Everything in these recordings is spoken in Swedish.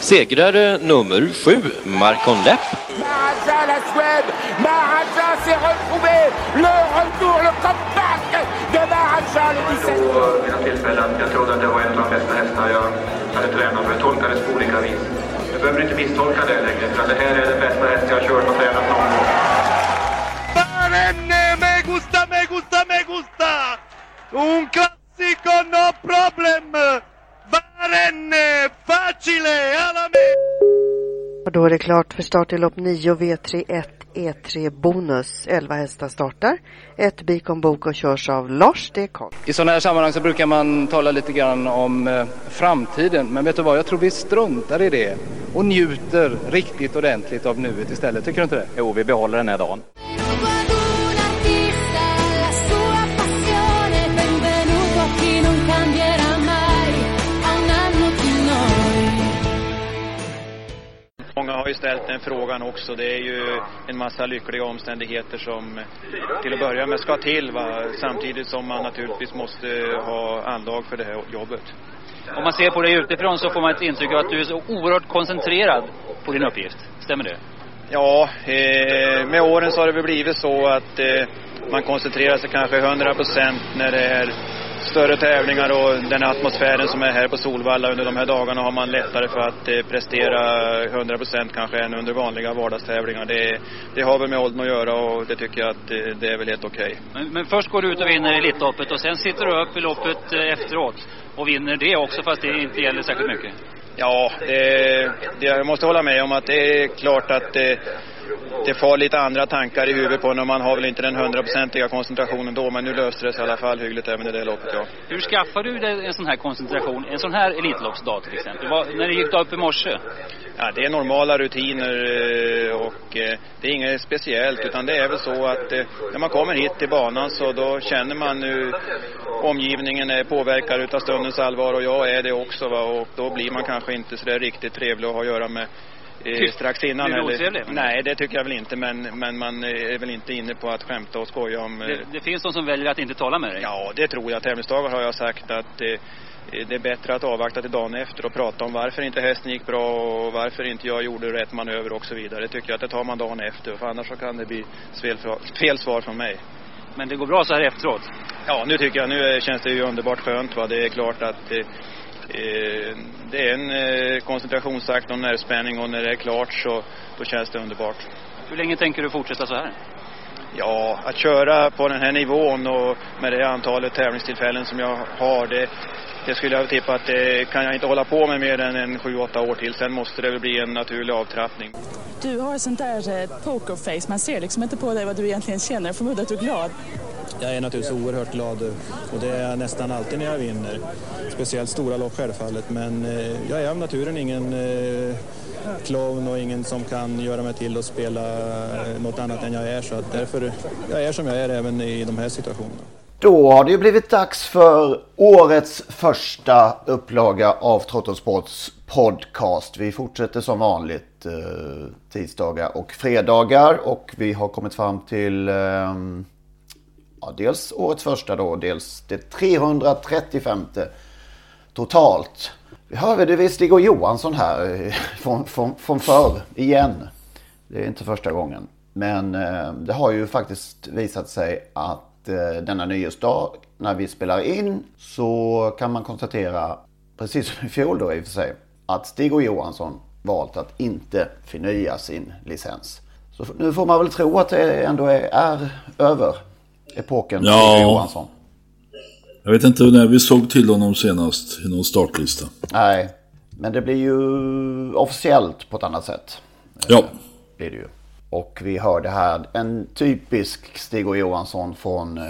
Segrare nummer sju, Marcon Lepp. Maharaja, la Suède. Maharaja s'est retrouvé. Le retour, le comeback de Maharaja le 17. vid några tillfällen. Jag trodde att det var en av de bästa hästar jag hade tränat för. Jag tolkade det på olika vis. Du behöver inte misstolka det längre, för det här är den bästa häst jag har kört och tränat någon gång. Barenne, me gusta, me gusta, me gusta! Un classico, no problem! Barenne, facile, alla! Och då är det klart för start i lopp 9 V31 E3 Bonus. 11 hästar startar. Ett Bikon Bok och körs av Lars D. Karl. I sådana här sammanhang så brukar man tala lite grann om eh, framtiden. Men vet du vad, jag tror vi struntar i det och njuter riktigt ordentligt av nuet istället. Tycker du inte det? Jo, vi behåller den här dagen. Ju ställt den frågan också. Det är ju en massa lyckliga omständigheter som till att börja med ska till. Va? Samtidigt som man naturligtvis måste ha anlag för det här jobbet. Om man ser på dig utifrån så får man ett intryck av att du är så oerhört koncentrerad på din uppgift. Stämmer det? Ja, eh, med åren så har det väl blivit så att eh, man koncentrerar sig kanske 100 procent när det är större tävlingar och den atmosfären som är här på Solvalla under de här dagarna har man lättare för att eh, prestera 100 procent kanske än under vanliga vardagstävlingar. Det, det har väl med åldern att göra och det tycker jag att eh, det är väl helt okej. Men, men först går du ut och vinner Elitloppet och sen sitter du upp i loppet eh, efteråt och vinner det också fast det inte gäller särskilt mycket. Ja, det, det, jag måste hålla med om att det är klart att det, det får lite andra tankar i huvudet på när man har väl inte den hundraprocentiga koncentrationen då, men nu löste det sig i alla fall hyggligt även i det loppet, ja. Hur skaffar du dig en sån här koncentration, en sån här Elitloppsdag till exempel? Vad, när gick du upp i morse? Ja, det är normala rutiner eh, och eh, det är inget speciellt utan det är väl så att eh, när man kommer hit till banan så då känner man nu omgivningen är påverkad utav stundens allvar och jag är det också va och då blir man kanske inte så där riktigt trevlig att ha att göra med eh, strax innan. Blir du eller, nej, det tycker jag väl inte men, men man är väl inte inne på att skämta och skoja om... eh, Det, det finns de som väljer att inte tala med dig. Ja, det tror jag. Tävlingsdagar har jag sagt att eh, det är bättre att avvakta till dagen efter och prata om varför inte hästen gick bra och varför inte jag gjorde rätt manöver och så vidare. Det tycker jag att det tar man dagen efter för annars så kan det bli fel, fel svar från mig. Men det går bra så här efteråt? Ja, nu tycker jag, nu känns det ju underbart skönt va. Det är klart att eh, eh, det är en eh, koncentrationsakt och nervspänning och när det är klart så då känns det underbart. Hur länge tänker du fortsätta så här? Ja, att köra på den här nivån och med det antalet tävlingstillfällen som jag har, det, det skulle jag tippa att det kan jag inte hålla på med mer än en sju, åtta år till. Sen måste det väl bli en naturlig avtrappning. Du har ett sånt där eh, pokerface. Man ser liksom inte på dig vad du egentligen känner. Jag förmodar att du är glad. Jag är naturligtvis oerhört glad och det är jag nästan alltid när jag vinner. Speciellt stora lopp självfallet, men eh, jag är av naturen ingen eh, clown och ingen som kan göra mig till att spela eh, något annat än jag är. Så att därför, jag är som jag är även i de här situationerna. Då har det ju blivit dags för årets första upplaga av Trottosports podcast. Vi fortsätter som vanligt tisdagar och fredagar och vi har kommit fram till eh, ja, dels årets första då, dels det 335 totalt. Vi hörde det visst Stig och Johansson här eh, från, från, från förr igen. Det är inte första gången. Men eh, det har ju faktiskt visat sig att eh, denna nyårsdag när vi spelar in så kan man konstatera, precis som i fjol då i och för sig, att Stig och Johansson valt att inte förnya sin licens. Så nu får man väl tro att det ändå är, är över epoken Ja. Johansson. Jag vet inte när vi såg till honom senast i någon startlista. Nej, men det blir ju officiellt på ett annat sätt. Ja. Blir det ju. Och vi hörde här en typisk Stig och Johansson från eh,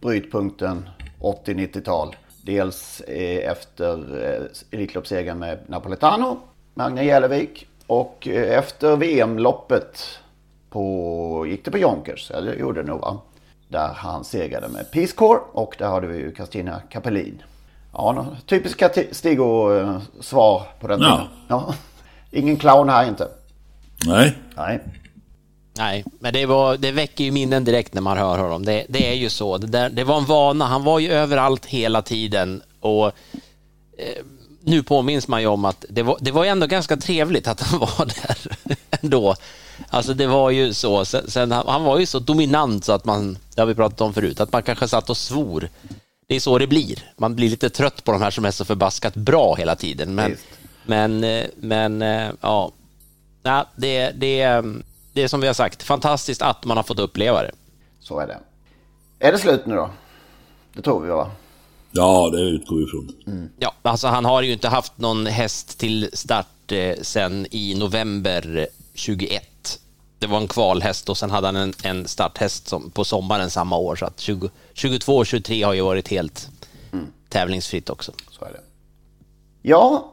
brytpunkten 80-90-tal. Dels eh, efter eh, Elitloppssegern med Napoletano, Magne Jälevik. Och eh, efter VM-loppet på, gick det på Jonkers, eller det gjorde det nog va? Där han segrade med Peace Corps och där hade vi ju Kristina Kapelin. Ja, typiska ti- Stig-och-svar på den Ja. Ja. Ingen clown här inte. Nej. Nej. Nej, men det, var, det väcker ju minnen direkt när man hör honom. Det, det är ju så. Det, där, det var en vana. Han var ju överallt hela tiden. Och eh, nu påminns man ju om att det var, det var ju ändå ganska trevligt att han var där ändå. Alltså det var ju så. Sen, sen, han, var ju så dominant så att man, det har vi pratat om förut, att man kanske satt och svor. Det är så det blir. Man blir lite trött på de här som är så förbaskat bra hela tiden. Men, men, eh, men eh, ja, Ja, det, det, det är som vi har sagt, fantastiskt att man har fått uppleva det. Så är det. Är det slut nu då? Det tror vi va? Ja, det utgår vi ifrån. Ja, alltså han har ju inte haft någon häst till start eh, sen i november 21. Det var en kvalhäst och sen hade han en, en starthäst som, på sommaren samma år. Så att 20, 22 och 23 har ju varit helt tävlingsfritt också. Så är det. Ja,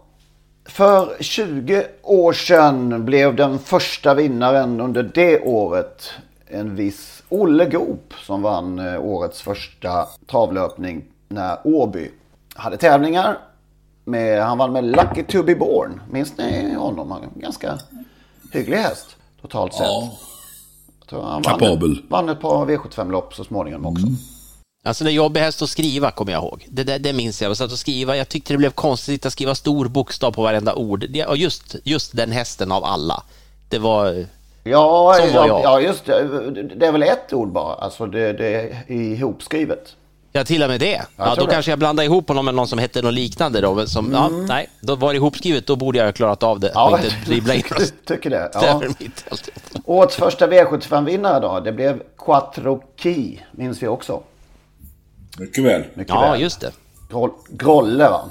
för 20 år sedan blev den första vinnaren under det året en viss Olle Goop som vann eh, årets första travlöpning när Åby hade tävlingar. Med, han vann med Lucky to be born. Minns ni honom? Han ganska hygglig häst totalt sett. Tror han vann, Kapabel. vann ett par V75-lopp så småningom också. Alltså det är jobbig häst att skriva kommer jag ihåg. Det, det, det minns jag. Jag satt och skriva. Jag tyckte det blev konstigt att skriva stor bokstav på varenda ord. Det, och just, just den hästen av alla. Det var... Ja, var ja, ja, just det. Det är väl ett ord bara. Alltså det, det är ihopskrivet. Ja, till och med det. Ja, då det. kanske jag blandade ihop honom med någon som hette något liknande då. Som, ja, nej, då var det ihopskrivet. Då borde jag ha klarat av det. Ja, och inte dribbla in tycker det. Ja. Årets första V75-vinnare då, det blev Quattro Key, minns vi också. Mycket väl. Mycket Ja, väl. just det. Groll, Grolle va?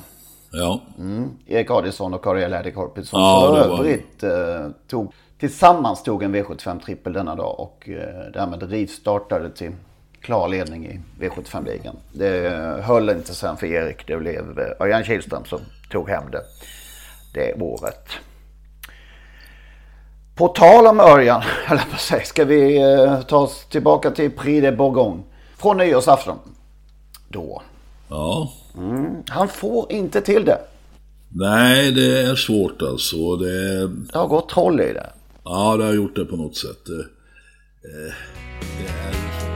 Ja. Mm. Erik Adielsson och Kari Läder Korpit som Ja, för övrigt eh, tog, tillsammans tog en V75-trippel denna dag och eh, därmed rivstartade till klar ledning i V75-ligan. Det höll inte sen för Erik. Det blev eh, Örjan Kihlström som tog hem det det året. På tal om Örjan, jag på säga, ska vi eh, ta oss tillbaka till Prix de Bourgogne. Från nyårsafton. Då. Ja. Mm, han får inte till det. Nej, det är svårt alltså. Det, Det har gått troll i det. ja, det har gjort det på något sätt. Det, eh, det är...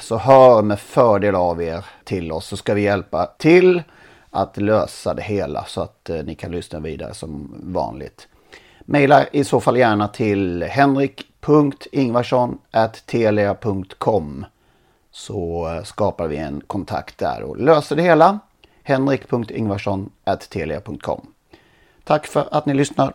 så hör med fördel av er till oss så ska vi hjälpa till att lösa det hela så att eh, ni kan lyssna vidare som vanligt. Maila i så fall gärna till henrik.ingvarsson.telia.com så eh, skapar vi en kontakt där och löser det hela. henrik.ingvarsson.telia.com Tack för att ni lyssnar.